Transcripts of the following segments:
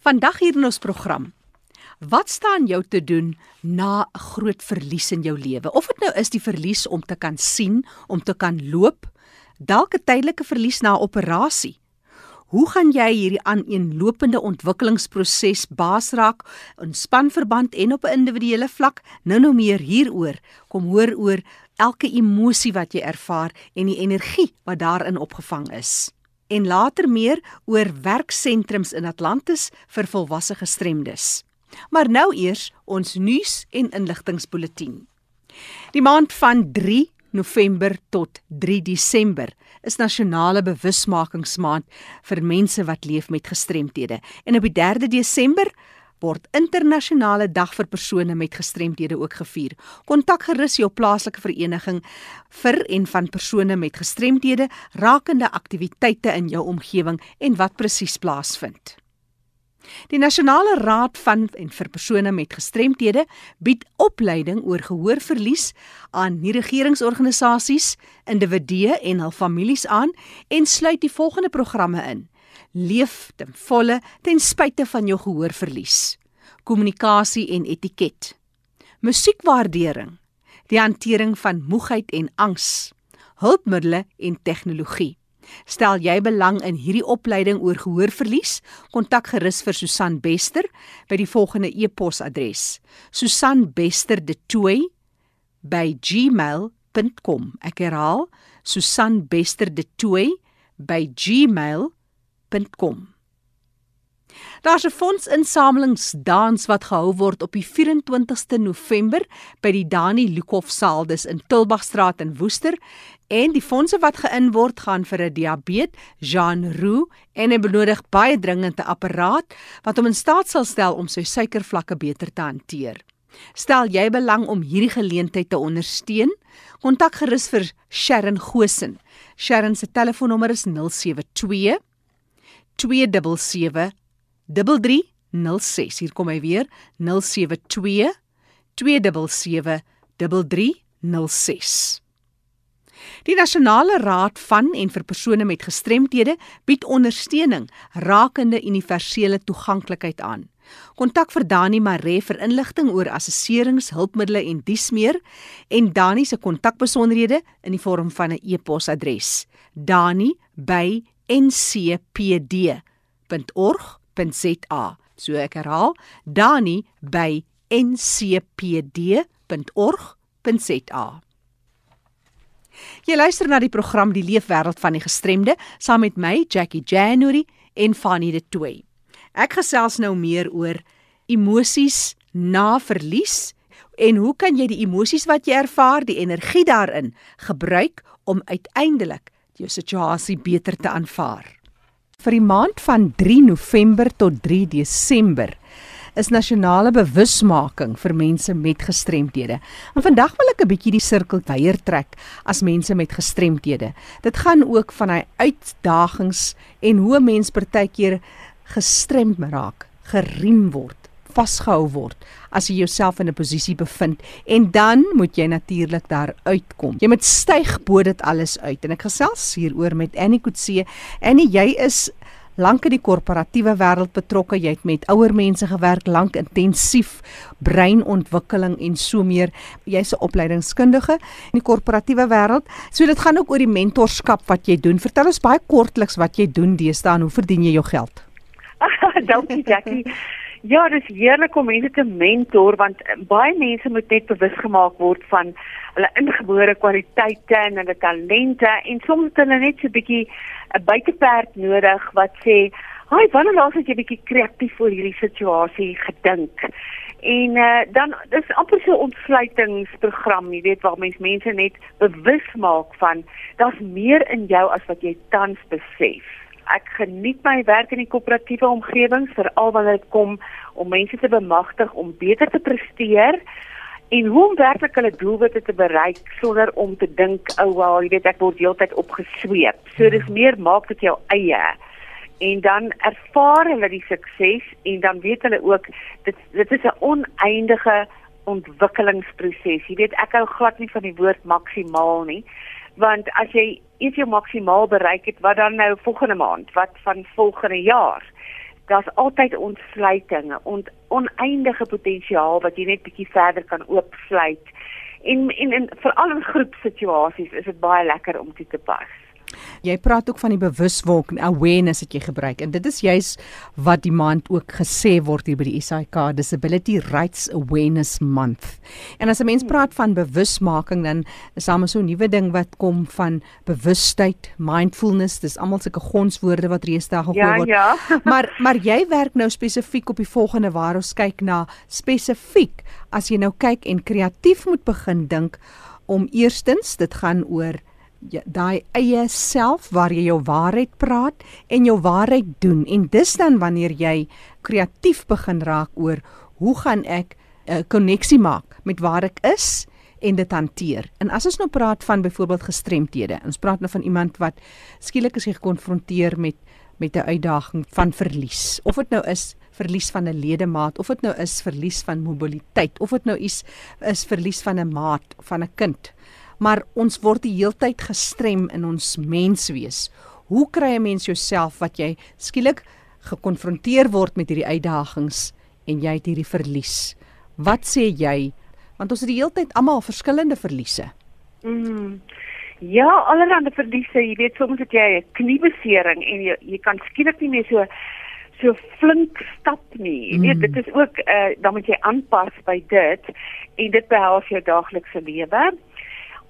Vandag hier in ons program. Wat staan jou te doen na 'n groot verlies in jou lewe? Of dit nou is die verlies om te kan sien, om te kan loop, dalk 'n tydelike verlies na 'n operasie. Hoe gaan jy hierdie aaneenlopende ontwikkelingsproses baas raak in spanverband en op 'n individuele vlak? Nou nou meer hieroor. Kom hoor oor elke emosie wat jy ervaar en die energie wat daarin opgevang is en later meer oor werksentrums in Atlantis vir volwasse gestremdes. Maar nou eers ons nuus en inligtingspulsatie. Die maand van 3 November tot 3 Desember is nasionale bewusmakingsmaand vir mense wat leef met gestremthede en op die 3 Desember word internasionale dag vir persone met gestremthede ook gevier. Kontak gerus jou plaaslike vereniging vir en van persone met gestremthede rakende aktiwiteite in jou omgewing en wat presies plaasvind. Die Nasionale Raad van en vir persone met gestremthede bied opleiding oor gehoorverlies aan nie-regeringsorganisasies, individue en hul families aan en sluit die volgende programme in: leef ten volle ten spyte van jou gehoorverlies. Kommunikasie en etiket. Musiekwaardering. Die hantering van moegheid en angs. Hulpmiddels en tegnologie. Stel jy belang in hierdie opleiding oor gehoorverlies? Kontak gerus vir Susan Bester by die volgende e-posadres: susanbesterdetoy@gmail.com. Ek herhaal: susanbesterdetoy@gmail.com www.rsg.com. Daar's 'n fondsinsamelingsdans wat gehou word op die 24ste November by die Dani Lukhof saal dis in Tilbagstraat in Woester en die fondse wat geïn word gaan vir 'n diabetes Jean Roux en hy benodig baie dringend 'n apparaat wat hom in staat sal stel om sy suikervlakke beter te hanteer. Stel jy belang om hierdie geleentheid te ondersteun? Kontak gerus vir Sharon Gosen. Sharon se telefoonnommer is 072 277 3306. Hier kom hy weer 072 277 3306. Die Nasionale Raad van en vir persone met gestremthede bied ondersteuning rakende universele toeganklikheid aan. Kontak vir Dani Maree vir inligting oor assesserings, hulpmiddels en dies meer en Dani se kontakbesonderhede in die vorm van 'n e-posadres: dani@ ncpd.org.za. So ek herhaal, Dani by ncpd.org.za. Jy luister na die program Die Leefwêreld van die Gestremde saam met my Jackie January en Fanny de Toey. Ek gesels nou meer oor emosies na verlies en hoe kan jy die emosies wat jy ervaar, die energie daarin gebruik om uiteindelik jou situasie beter te aanvaar. Vir die maand van 3 November tot 3 Desember is nasionale bewusmaking vir mense met gestremthede. En vandag wil ek 'n bietjie die sirkel wyer trek as mense met gestremthede. Dit gaan ook van hy uitdagings en hoe 'n mens partykeer gestremd raak, geriem word vasgehou word as jy jouself in 'n posisie bevind en dan moet jy natuurlik daar uitkom. Jy moet styg bo dit alles uit en ek gesels hieroor met Annie Kutse. Annie, jy is lank in die korporatiewe wêreld betrokke. Jy het met ouer mense gewerk, lank intensief breinontwikkeling en so meer. Jy's 'n opleidingskundige in die korporatiewe wêreld. So dit gaan ook oor die mentorskap wat jy doen. Vertel ons baie kortliks wat jy doen deesdae en hoe verdien jy jou geld? Dankie Jackie. Ja, dit is heerlik om mense te mentor want baie mense moet net bewus gemaak word van hulle ingebore kwaliteite en hulle talente en soms het hulle net so 'n bietjie 'n buiteperd nodig wat sê, "Haai, wanneer laas het jy bietjie kreatief oor hierdie situasie gedink?" En uh, dan dis amper so 'n ontsluitingsprogram, jy weet waar mens mense net bewus maak van daar's meer in jou as wat jy tans besef ek geniet my werk in die koöperatiewe omgewing veral wanneer dit kom om mense te bemagtig om beter te presteer en hoe om werklik hulle doelwitte te bereik sonder om te dink ou oh, wel jy weet ek word heeltyd opgesweep. So dis meer maak dit jou eie en dan ervaar hulle die sukses en dan weet hulle ook dit dit is 'n oneindige ontwikkelingsproses. Jy weet ek hou glad nie van die woord maksimaal nie want as jy iets jou maksimaal bereik het, wat dan nou volgende maand, wat van volgende jaar? daar's altyd ontsluitinge, ont oneindige potensiaal wat jy net bietjie verder kan oopsluit. En en, en veral in groepsituasies is dit baie lekker om toe te pas. Jy praat ook van die bewuswolk en awareness wat jy gebruik en dit is juis wat die maand ook gesê word hier by die SAIK Disability Rights Awareness Month. En as 'n mens praat van bewusmaking dan is daar 'n so 'n nuwe ding wat kom van bewustheid, mindfulness, dis almal sulke gonswoorde wat reeds daar gehoor ja, word. Ja. maar maar jy werk nou spesifiek op die volgende waar ons kyk na spesifiek as jy nou kyk en kreatief moet begin dink om eerstens dit gaan oor Ja, daai eie self waar jy jou waarheid praat en jou waarheid doen en dis dan wanneer jy kreatief begin raak oor hoe gaan ek 'n uh, koneksie maak met waar ek is en dit hanteer. En as ons nou praat van byvoorbeeld gestremthede, ons praat nou van iemand wat skielik is gekonfronteer met met 'n uitdaging van verlies. Of dit nou is verlies van 'n ledemaat, of dit nou is verlies van mobiliteit, of dit nou is is verlies van 'n maat, van 'n kind maar ons word die heeltyd gestrem in ons menswees. Hoe kry 'n mens jouself wat jy skielik gekonfronteer word met hierdie uitdagings en jy het hierdie verlies? Wat sê jy? Want ons het die heeltyd almal verskillende verliese. Mm. Ja, allerlei verliese. Jy weet soms het jy 'n kniebesering en jy jy kan skielik nie meer so so flink stap nie. Jy weet mm. dit is ook uh, dan moet jy aanpas by dit en dit behels jou daaglikse lewe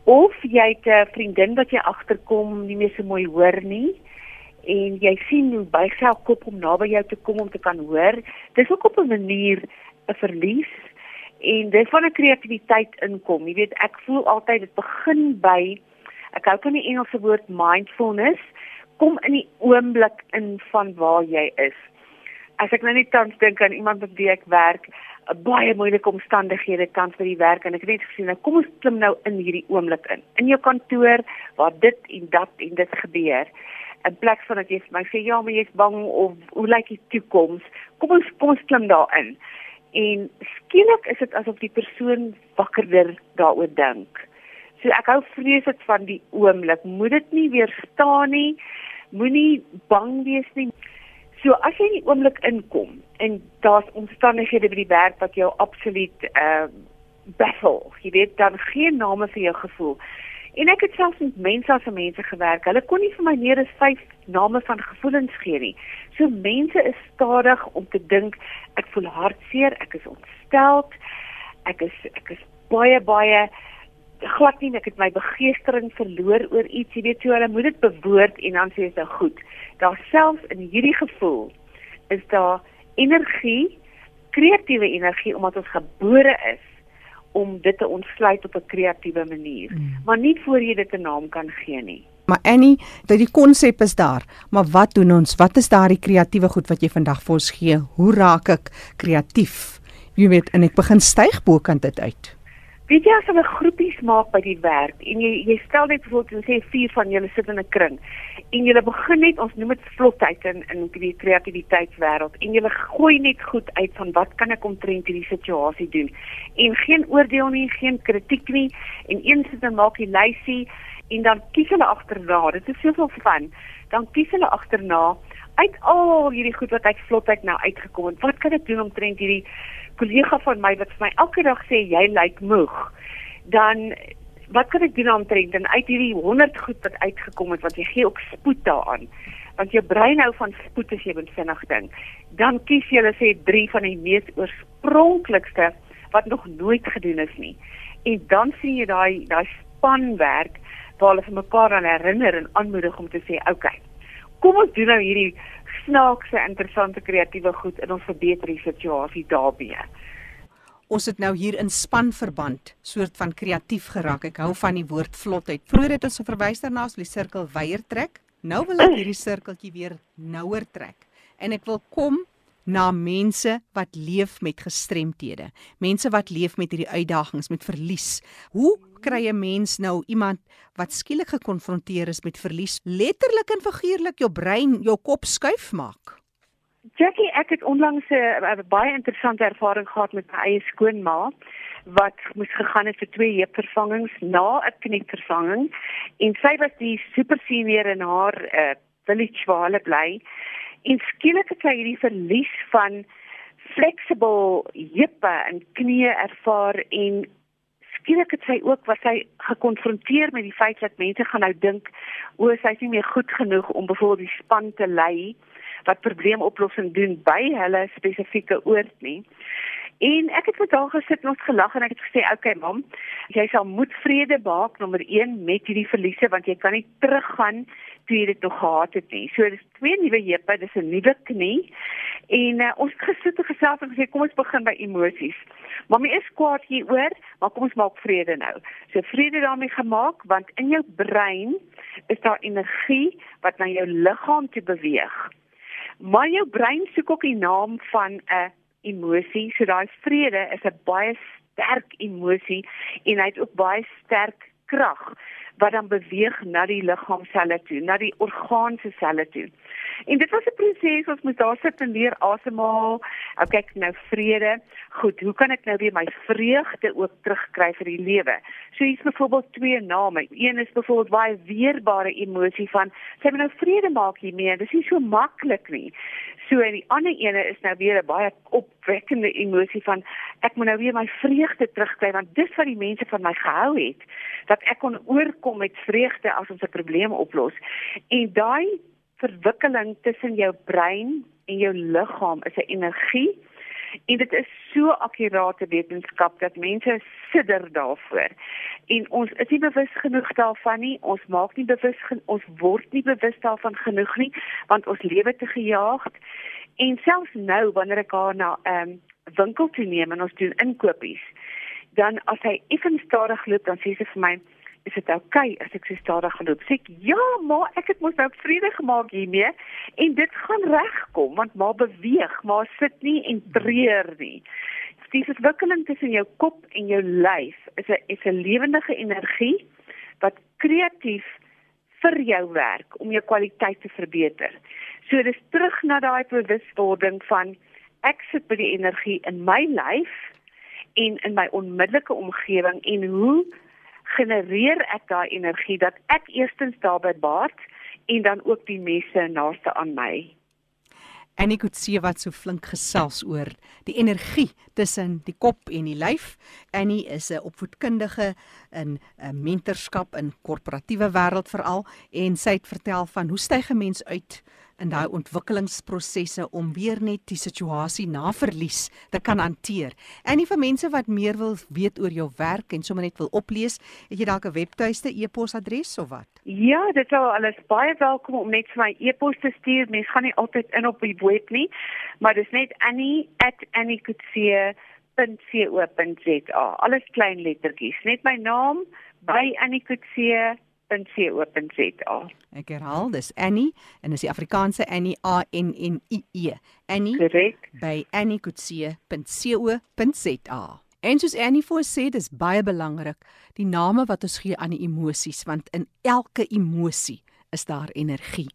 of jy het 'n vriendin wat jy agterkom nie meer so mooi hoor nie en jy sien hoe buig sy kop om naby jou te kom om te kan hoor. Dis ook op 'n manier 'n verlies en dis van 'n kreatiwiteit inkom. Jy weet ek voel altyd dit begin by ek hou van die Engelse woord mindfulness kom in die oomblik in van waar jy is as ek nou net tans dink aan iemand met wie ek werk baie moeilike omstandighede tans by die werk en ek het net gesien nou kom ons klim nou in hierdie oomblik in. In jou kantoor waar dit en dat en dit gebeur. In plek van dat jy vir my sê ja maar jy's bang of hoe lyk die toekoms? Kom ons kom ons klim daarin en skielik is dit asof die persoon wakkerder daaroor dink. So ek hou vreeslik van die oomblik. Moet dit nie weer staan nie. Moenie bang wees nie So as jy in die oomblik inkom en daar's omstandighede by die werk wat jou absoluut uh baffle, jy weet dan geen name vir jou gevoel. En ek het selfs met mense as mense gewerk. Hulle kon nie vir my meer as 5 name van gevoelens gee nie. So mense is stadig om te dink ek voel hartseer, ek is ontstel, ek is ek is baie baie glad nie ek het my begeestering verloor oor iets jy weet so hulle moet dit bewoord en dan sê dit nou goed daar selfs in hierdie gevoel is daar energie kreatiewe energie omdat ons gebore is om dit te ontsluit op 'n kreatiewe manier mm. maar nie voor jy dit 'n naam kan gee nie Maar Annie, dat die konsep is daar, maar wat doen ons? Wat is daardie kreatiewe goed wat jy vandag vir ons gee? Hoe raak ek kreatief? Jy weet, en ek begin styg bokant dit uit. Weet jy as hulle groepies maak by die werk en jy jy stel net byvoorbeeld sê vier van julle sit in 'n kring en julle begin net ons noem dit vlotheid in in die kreatiwiteitswêreld en julle gooi net goed uit van wat kan ek omtrent hierdie situasie doen en geen oordeel nie, geen kritiek nie en een sit en maak die lysie en dan kies hulle agterna. Dit is soveel van. Dan kies hulle agterna uit al hierdie goed wat uit vlotheid nou uitgekom het. Wat kan ek doen omtrent hierdie kollega van my wat vir my elke dag sê jy lyk moeg, dan wat kan ek doen om te en uit hierdie 100 goed wat uitgekom het wat jy gee ook spoed daaraan. Want jou brein hou van spoed as jy besinnig dink. Dan kies jy hulle sê drie van die mees oorspronklikste wat nog nooit gedoen is nie. En dan sien jy daai daai spanwerk waar hulle vir mekaar aan herinner en aanmoedig om te sê okay kom ons doen nou hierdie snaakse, interessante, kreatiewe goed en ons verbeter die situasie daarbye. Ons het nou hier in spanverband soort van kreatief geraak. Ek hou van die woord vlotheid. Vroeger het ons verwys daarna as die sirkel weier trek. Nou wil ek hierdie sirkeltjie weer nouer trek. En ek wil kom na mense wat leef met gestremthede. Mense wat leef met hierdie uitdagings, met verlies. Hoe kry 'n mens nou iemand wat skielik gekonfronteer is met verlies, letterlik en figuurlik jou brein, jou kop skuif maak? Jackie, ek het onlangs 'n baie interessante ervaring gehad met my eie skoonma wat moes gegaan het vir twee heupvervangings na 'n knievervanging en sy was die super senior in haar uh, village waar hulle bly En skielik het sy hierdie verlies van flexible heupe en knieë ervaar en skielik het sy ook was sy gekonfronteer met die feit dat mense gaan nou dink o, sy is nie meer goed genoeg om byvoorbeeld die span te lei wat probleemoplossing doen by hulle spesifieke oord nie. En ek het met haar gesit en ons gelag en ek het gesê, "Oké, okay, mam, jy sal moet vrede maak nommer 1 met hierdie verliese want jy kan nie teruggaan toe jy dit nog gehad het nie. So dis twee nuwe heupe, dis 'n nuwe knie. En uh, ons het gesit en gesels en gesê kom ons begin by emosies. Mamy is kwaad hieroor, maar kom ons maak vrede nou. So vrede daarmee gemaak want in jou brein is daar energie wat na jou liggaam toe beweeg. Maar jou brein soek ook die naam van 'n emosie. So daai vrede is 'n baie sterk emosie en hy het ook baie sterk krag wat dan beweeg na die liggaamselle toe, na die orgaanse selle toe. En dit was 'n proses, ons moet daar sit en leer asemhaal. Ou kyk nou vrede. Goed, hoe kan ek nou weer my vreugde ook terugkry vir die lewe? So hier's byvoorbeeld twee name. Een is byvoorbeeld baie weerbare emosie van sy moet nou vrede maak hiermee. Dis nie so maklik nie. So en die ander ene is nou weer 'n baie opwekkende emosie van ek moet nou weer my vreugde terugkry want dis wat die mense van my gehou het dat ek kon oorkom met vreugde as ons 'n probleem oplos. En daai verwikkeling tussen jou brein en jou liggaam is 'n energie en dit is so akkurate wetenskap dat mense sidder daarvoor. En ons is nie bewus genoeg daarvan nie. Ons maak nie bewus ons word nie bewus daarvan genoeg nie want ons lewe te gejaagd. En selfs nou wanneer ek haar na 'n um, winkel toe neem en ons doen inkopies, dan as hy effens stadig loop dan sê sy vir my is dit oukei okay as ek so stadig geloop? Sê ek, ja, maar ek het mos nou vrede gemaak hiermee en dit gaan regkom want maar beweeg, maar sit nie en treur nie. Die verwikkeling tussen jou kop en jou lyf is 'n is 'n lewendige energie wat kreatief vir jou werk om jou kwaliteit te verbeter. So dis terug na daai bewustwording van ek sit by die energie in my lyf en in my onmiddellike omgewing en hoe genereer ek daai energie dat ek eerstens daarby baat en dan ook die mense naaste aan my. En ek het sien wat so flink gesels oor die energie tussen die kop en die lyf. Annie is 'n opvoedkundige in 'n mentorskap in korporatiewe wêreld veral en sy het vertel van hoe styg 'n mens uit in daai ontwikkelingsprosesse om weer net die situasie na verlies te kan hanteer. En vir mense wat meer wil weet oor jou werk en sommer net wil oplees, het jy dalk 'n webtuiste e-posadres of wat? Ja, dit sou alles baie welkom om net vir my e-pos te stuur. Mens gaan nie altyd in op die web nie, maar dis net annie@anniekutse.co.za. Alles klein lettertjies. Net my naam by anniekutse annie.co.za. Ek herhaal, dis Annie en dis die Afrikaanse Annie A N N I E. Annie. Korrek. By annie.co.za. En soos Annie voorsê, dis baie belangrik die name wat ons gee aan die emosies want in elke emosie is daar energie.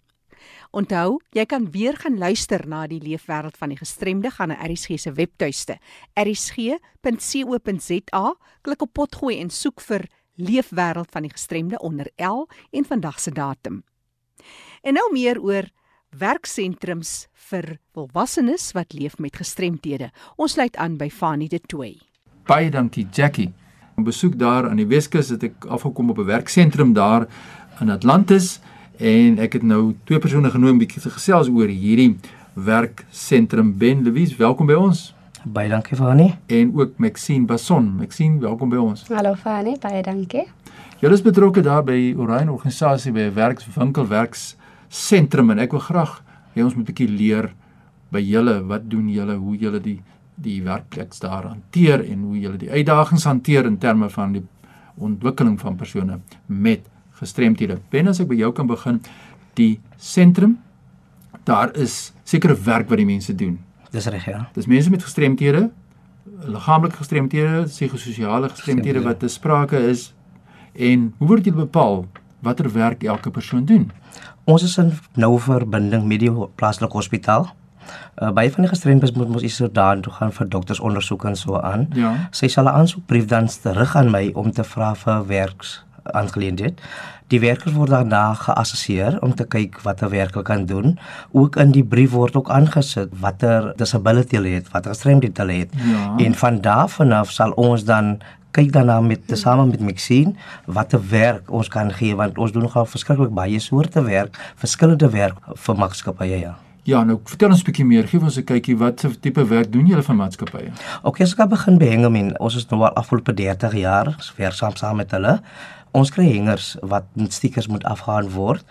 Onthou, jy kan weer gaan luister na die leefwêreld van die gestremde gaan na ERSG se webtuiste. ersg.co.za, klik op potgooi en soek vir leefwêreld van die gestremde onder L en vandag se datum. En nou meer oor werksentrums vir volwassenes wat leef met gestremthede. Ons sluit aan by Fanie de Tooi. Baie dankie Jackie. Op besoek daar aan die Weskus het ek afgekom op 'n werksentrum daar in Atlantis en ek het nou twee persone genooi om bietjie te gesels oor hierdie werksentrum Ben Louise, welkom by ons. Baie dankie Fani. En ook Maxine Bason. Maxine, welkom by ons. Hallo Fani, baie dankie. Julle is betrokke daar by Orion organisasie by 'n werkswinkel werksentrum en ek wil graag hê ons moet 'n bietjie leer by julle wat doen julle, hoe julle die die werkplek daar hanteer en hoe julle die uitdagings hanteer in terme van die ontwikkeling van persone met gestremthede. Ben as ek by jou kan begin, die sentrum daar is sekere werk wat die mense doen. Dis reg, ja. Dis mense met gestremthede, liggaamlike gestremthede, psigososiale gestremthede wat te sprake is. En hoe word dit bepaal watter werk elke persoon doen? Ons is in noue verbinding met die plaaslike hospitaal. Uh, baie van die gestremdes moet mos eens daar toe gaan vir doktersondersoeke en so aan. Ja. Sy sal 'n aansoekbrief dan terug aan my om te vra vir werks aangeleentheid. Die werkers word daarna geassesseer om te kyk wat 'n werker kan doen. Ook in die brief word ook aangesit watter disability hulle het, watter gestremdheid hulle het. Ja. En van daar af sal ons dan kyk daarna met tesame met Maxine watter werk ons kan gee want ons doen nogal verskriklik baie soorte werk, verskillende werk vir maatskappye ja. Ja, nou vertel ons 'n bietjie meer. Gee ons 'n kykie wat se tipe werk doen julle vir maatskappye? Ok, as ek begin by Hengemin, ons is nou al afgelope 30 jaar werksaam saam met hulle. Ons kry hengers wat met stickers moet afgaan word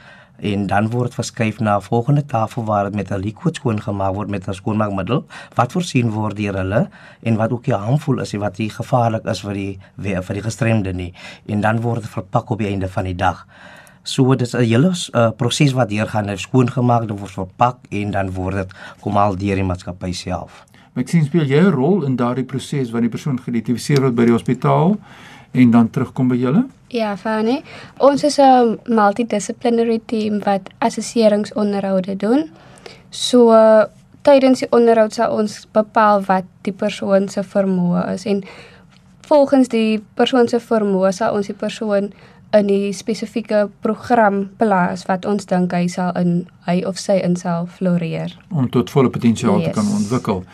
en dan word dit verskuif na 'n volgende tafel waar dit met 'n liquid skoon gemaak word met 'n skoonmaakmiddel wat voorsien word deur hulle en wat ook nie harmvol is en wat nie gevaarlik is vir die vir die gestremde nie en dan word dit verpak op die einde van die dag. So dis 'n hele uh, proses wat deur gaan, hy skoongemaak, dit word verpak en dan word dit kom al deur die maatskappy self. Ek sien speel jy 'n rol in daardie proses wanneer die persoon geïdentifiseer word by die hospitaal en dan terugkom by julle? Ja, Fanny. Ons is 'n multidisciplinary team wat assesseringsonderhoude doen. So uh, tydens die onderhoud sal ons bepaal wat die persoon se vermoë is en volgens die persoon se vermoë sal ons die persoon in die spesifieke program plaas wat ons dink hy sal in hy of sy in sal floreer om tot volle potensiaal yes. te kan ontwikkel.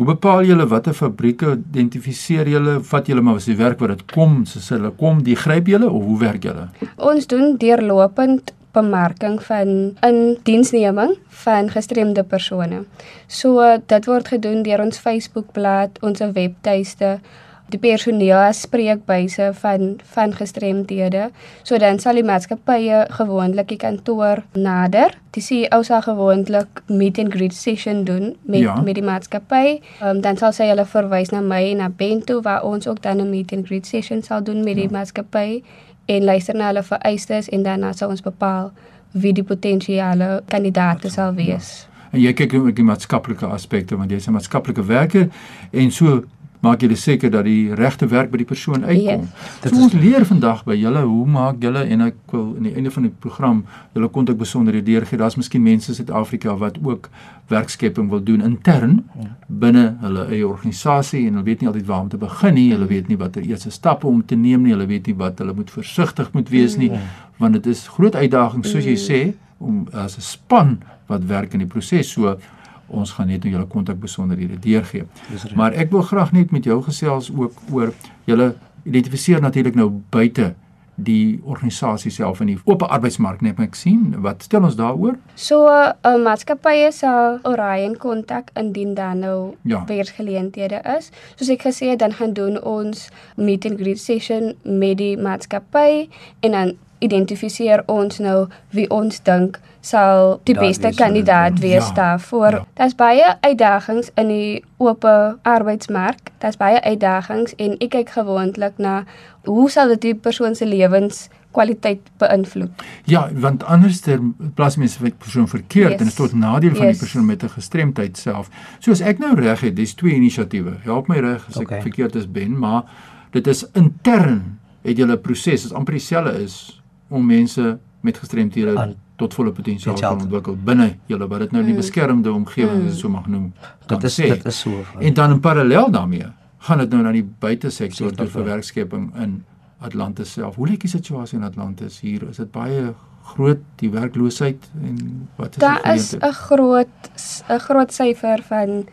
Hoe bepaal julle watter fabrieke identifiseer julle? Vat julle maar as die werk wat dit kom, soos hulle kom, die gryp julle of hoe werk julle? Ons doen deurlopend bemarking van in diensneming van gestremde persone. So dit word gedoen deur ons Facebookblad, ons webtuiste, die personeel as spreekbuise van van gestremdhede. So dan sal die maatskappye gewoonlik die kantoor nader. Die CEO sal gewoonlik meet and greet session doen met ja. met die maatskappy. Um, dan sal sy hulle verwys na my en na Bento waar ons ook dan 'n meet and greet session sal doen met ja. die maatskappy en luister na hulle vereistes en dan sal ons bepaal wie die potensiële kandidaate sal wees. Ja. En jy kyk ook die maatskaplike aspekte want jy's 'n maatskaplike werker en so maak julle seker dat die regte werk by die persoon uitkom. Yes. So ons leer vandag by julle hoe maak julle en ek wil aan die einde van die program julle kontak besonderhede deurgee. Daar's miskien mense in Suid-Afrika wat ook werkskepping wil doen intern binne hulle eie organisasie en hulle weet nie altyd waar om te begin nie. Hulle weet nie watter eerste stappe om te neem nie. Hulle weet nie wat hulle moet versigtig moet wees nie want dit is groot uitdaging soos jy sê om as 'n span wat werk in die proses. So ons gaan net nou julle kontak besonderhede deurgee. Maar ek wil graag net met jou gesels ook oor julle identifiseer natuurlik nou buite die organisasie self in die oop arbeidsmark net ek sien wat stel ons daaroor so 'n uh, maatskappye sal Orion kontak indien dan nou ja. werksgeleenthede is soos ek gesê het dan gaan doen ons meet and greet session met die maatskappy en dan identifiseer ons nou wie ons dink sal die Daar beste kandidaat wees ja, daarvoor. Ja. Daar's baie uitdagings in die oop arbeidsmark. Daar's baie uitdagings en ek kyk gewoonlik na hoe sal dit die persoon se lewens kwaliteit beïnvloed. Ja, want anders ter plaas mense vir persoon verkeerd yes. en dit tot nadeel van yes. die persoon met 'n gestremdheid self. So as ek nou reg het, dis twee inisiatiewe. Help my reg as okay. ek verkeerd is ben, maar dit is intern het julle proses, dit amper dieselfde is om mense met gestremthede An, tot volle potensiaal te ontwikkel binne julle wat dit nou die mm. beskermde omgewing mm. so mag noem. Dit is dit is so. En dan in parallel daarmee gaan dit nou na die buitesektor toe vir werkskepping in Atlantis self. Hoe lyk die situasie in Atlantis hier? Is dit baie groot die werkloosheid en wat is Daar is 'n groot 'n groot syfer van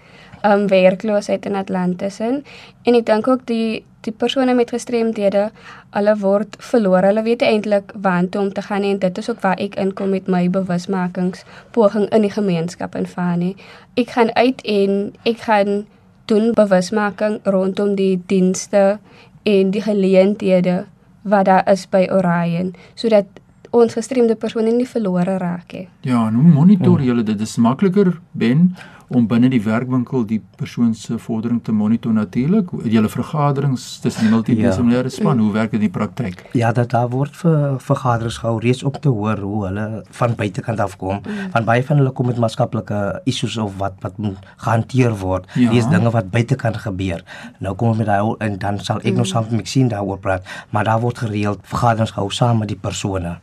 um werkloosheid in Atlantis in en ek dink ook die die persone met gestremdhede, hulle word verloor. Hulle weet eintlik waantoe om te gaan en dit is ook waar ek inkom met my bewusmakingspoging in die gemeenskap in Fani. Ek gaan uit en ek gaan doen bewusmaking rondom die dienste en die geleenthede wat daar is by Orion sodat ons gestremde persone nie verlore raak nie. Ja, en hoe monitor julle dit? Dit is makliker ben om binne die werkwinkel die persoon se vordering te monitor natuurlik. Julle vergaderings tussen die multidissiplinêre ja. span, hoe werk dit in die praktyk? Ja, dat daar word vir vergaderings gehou reeds om te hoor hoe hulle van buitekant af kom. Mm. Van baie van hulle kom met maatskaplike issues of wat wat moet gehanteer word. Ja. Dis dinge wat buitekant gebeur. Nou kom ons met daai en dan sal ek mm. nog saam met Maxine daaroor praat, maar daar word gereeld vergaderings gehou saam met die persone.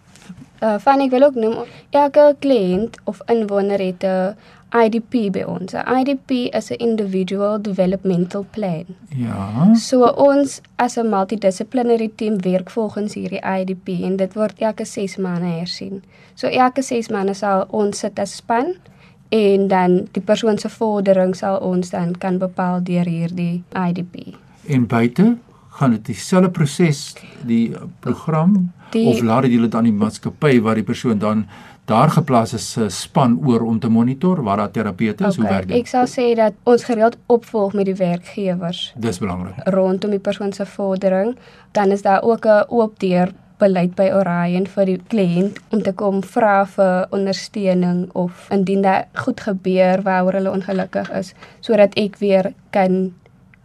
Uh, van ek wil ook noem elke kliënt of inwoner het 'n IDP by ons. 'n IDP is 'n individual developmental plan. Ja. So ons as 'n multidissiplinary team werk volgens hierdie IDP en dit word elke 6 maande hersien. So elke 6 maande sal ons sit as span en dan die persoon se vordering sal ons dan kan bepaal deur hierdie IDP. En buite gaan dit dieselfde proses die program Die- of laat dit julle dan die maatskappy waar die persoon dan daar geplaas is 'n span oor om te monitor waar daar terapeute is hoe werk ek dit? sal sê dat ons gereeld opvolg met die werkgewers Dis belangrik. rondom die persoon se vordering. Dan is daar ook 'n oop deur beleid by Orion vir die kliënt om te kom vra vir ondersteuning of indien daar goed gebeur waaroor hulle ongelukkig is sodat ek weer kan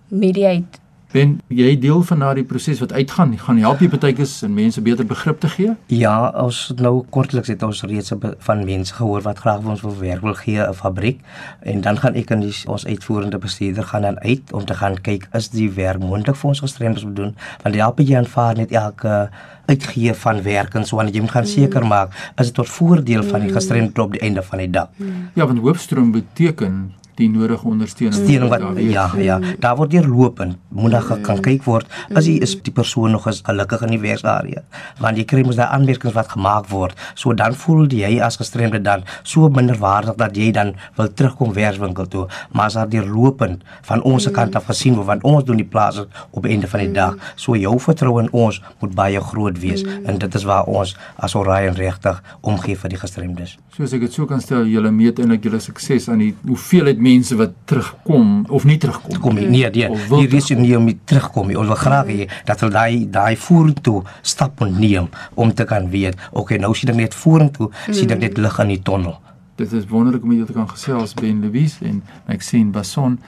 mediate. Ben jy deel van daardie proses wat uitgaan, gaan help jy partykeers en mense beter begrip te gee? Ja, ons nou kortliks het ons reeds van mense gehoor wat graag vir ons wil werk wil gee 'n fabriek. En dan gaan ek en die, ons uitvoerende bestuurder gaan dan uit om te gaan kyk is die werk moontlik vir ons gestremdes doen? Want die help jy aanvaar net elke uitgee van werk en so want jy moet gaan seker maak is dit tot voordeel van die gestremde op die einde van die dag. Ja, want hoofstroom beteken die nodige ondersteuning. Steuning wat Daar ja ja. Daar word deurlopend moet daar ge- kan kyk word as jy is die persoon nog is gelukkig in die werksarea? Want jy kry mos daar aanmerkings wat gemaak word. So dan voel jy as gestremde dan so minderwaardig dat jy dan wil terugkom werkswinkel toe. Maar as daar deurlopend van ons se kant af gesien word want ons doen die plase op die einde van die dag. So jou vertroue in ons moet baie groot wees. En dit is waar ons as Orion regtig omgee vir die gestremdes. Soos ek dit so kan stel, julle meet eintlik julle sukses aan die hoeveelheid mense wat terugkom of nie terugkom. kom nie nee nee. Wil hier is nie om nie terugkom nie. Ons wil graag hê dat hulle daai daai vorentoe stap moet neem om te kan weet okay nou sien ek net vorentoe sien ek net lig in die tonnel. Dit is wonderlik om julle te kan gesels Ben Louise en Maxine Basson.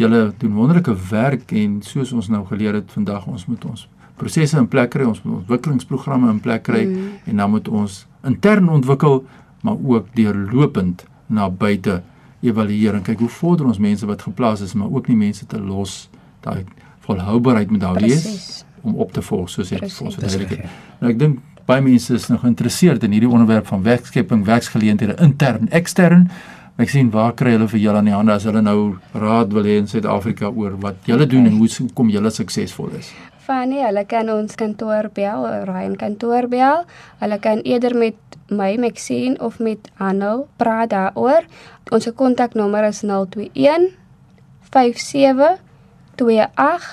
Julle doen wonderlike werk en soos ons nou geleer het vandag, ons moet ons prosesse in plek kry, ons moet ontwikkelingsprogramme in plek kry mm. en dan moet ons intern ontwikkel, maar ook deurlopend na buite evalueer en kyk hoe vorder ons mense wat geplaas is, maar ook nie mense te los. Daai volhoubaarheid moet daar wees Presies. om op te volg soos ek Presies. vir ons verduidelik het. reg, Nou ek dink baie mense is nog geïnteresseerd in hierdie onderwerp van werkskepping, werksgeleenthede intern, ekstern. Ek sien waar kry hulle vir julle aan die hande as hulle nou raad wil hê in Suid-Afrika oor wat julle doen en hoe kom julle suksesvol is. Fanny, hulle kan ons kantoor bel, Ryan kantoor bel. Hulle kan eerder met my Maxine of met Anno praat daaroor. Ons kontaknommer is 021 57 28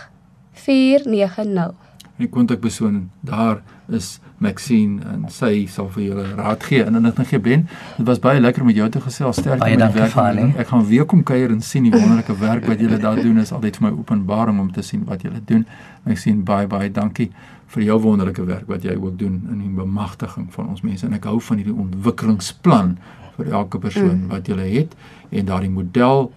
490. Die kontakpersoon daar is Maxine en sy sal vir julle raad gee en inligting gee Ben. Dit was baie lekker om met jou te gesels. Sterkte met die werk doen. Ek gaan weer kom kuier en sien die wonderlike werk wat julle daar doen. Is altyd vir my openbaring om te sien wat julle doen. Maxine baie baie dankie vir jou wonderlike werk wat jy ook doen in die bemagtiging van ons mense en ek hou van hierdie ontwikkelingsplan vir elke persoon wat jy het en daardie model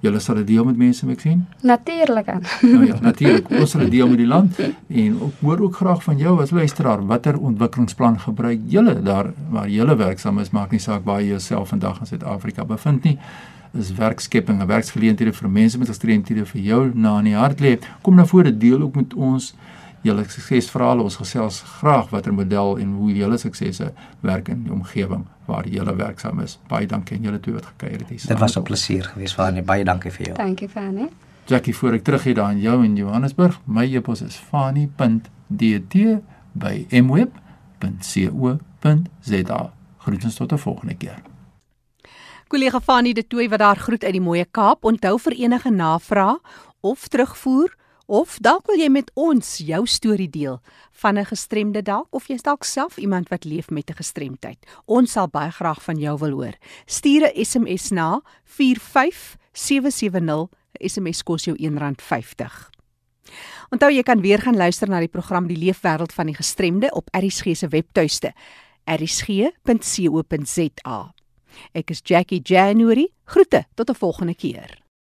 Julle sal dit deel met mense, Maxine? Natuurlik aan. Nou ja, natuurlik. Ons sal dit deel met die land en ook hoor ook graag van jou as luisteraar watter ontwikkelingsplan gebruik julle daar waar julle werksaam is, maak nie saak waar jy jouself vandag in Suid-Afrika bevind nie. Is werkskepping en werksgeleenthede vir mense met gestremthede vir jou na in die hart lê. Kom na vore deel ook met ons julle suksesverhale. Ons gesels graag watter model en hoe julle suksese werk in die omgewing waar julle werksaam is. Baie dankie aan julle twee wat gekuier het hier. dit was 'n plesier geweest vir my baie dankie vir jou Dankie Fanny. Jackie voor ek terug hier daar in jou in Johannesburg. My e-pos is fani.dt by mweb.co.za. Groetens tot 'n volgende keer. Kollega Fanie de Tooy wat daar groet uit die mooie Kaap. Onthou vir enige navraag of terugvoer of dalk wil jy met ons jou storie deel van 'n gestremde dalk of jy's dalk self iemand wat leef met 'n gestremdheid. Ons sal baie graag van jou wil hoor. Stuur 'n SMS na 45770. 'n SMS kos jou R1.50. Onthou jy kan weer gaan luister na die program Die Leefwêreld van die Gestremde op ERG se webtuiste erisg.co.za. Ek is Jackie January. Groete tot 'n volgende keer.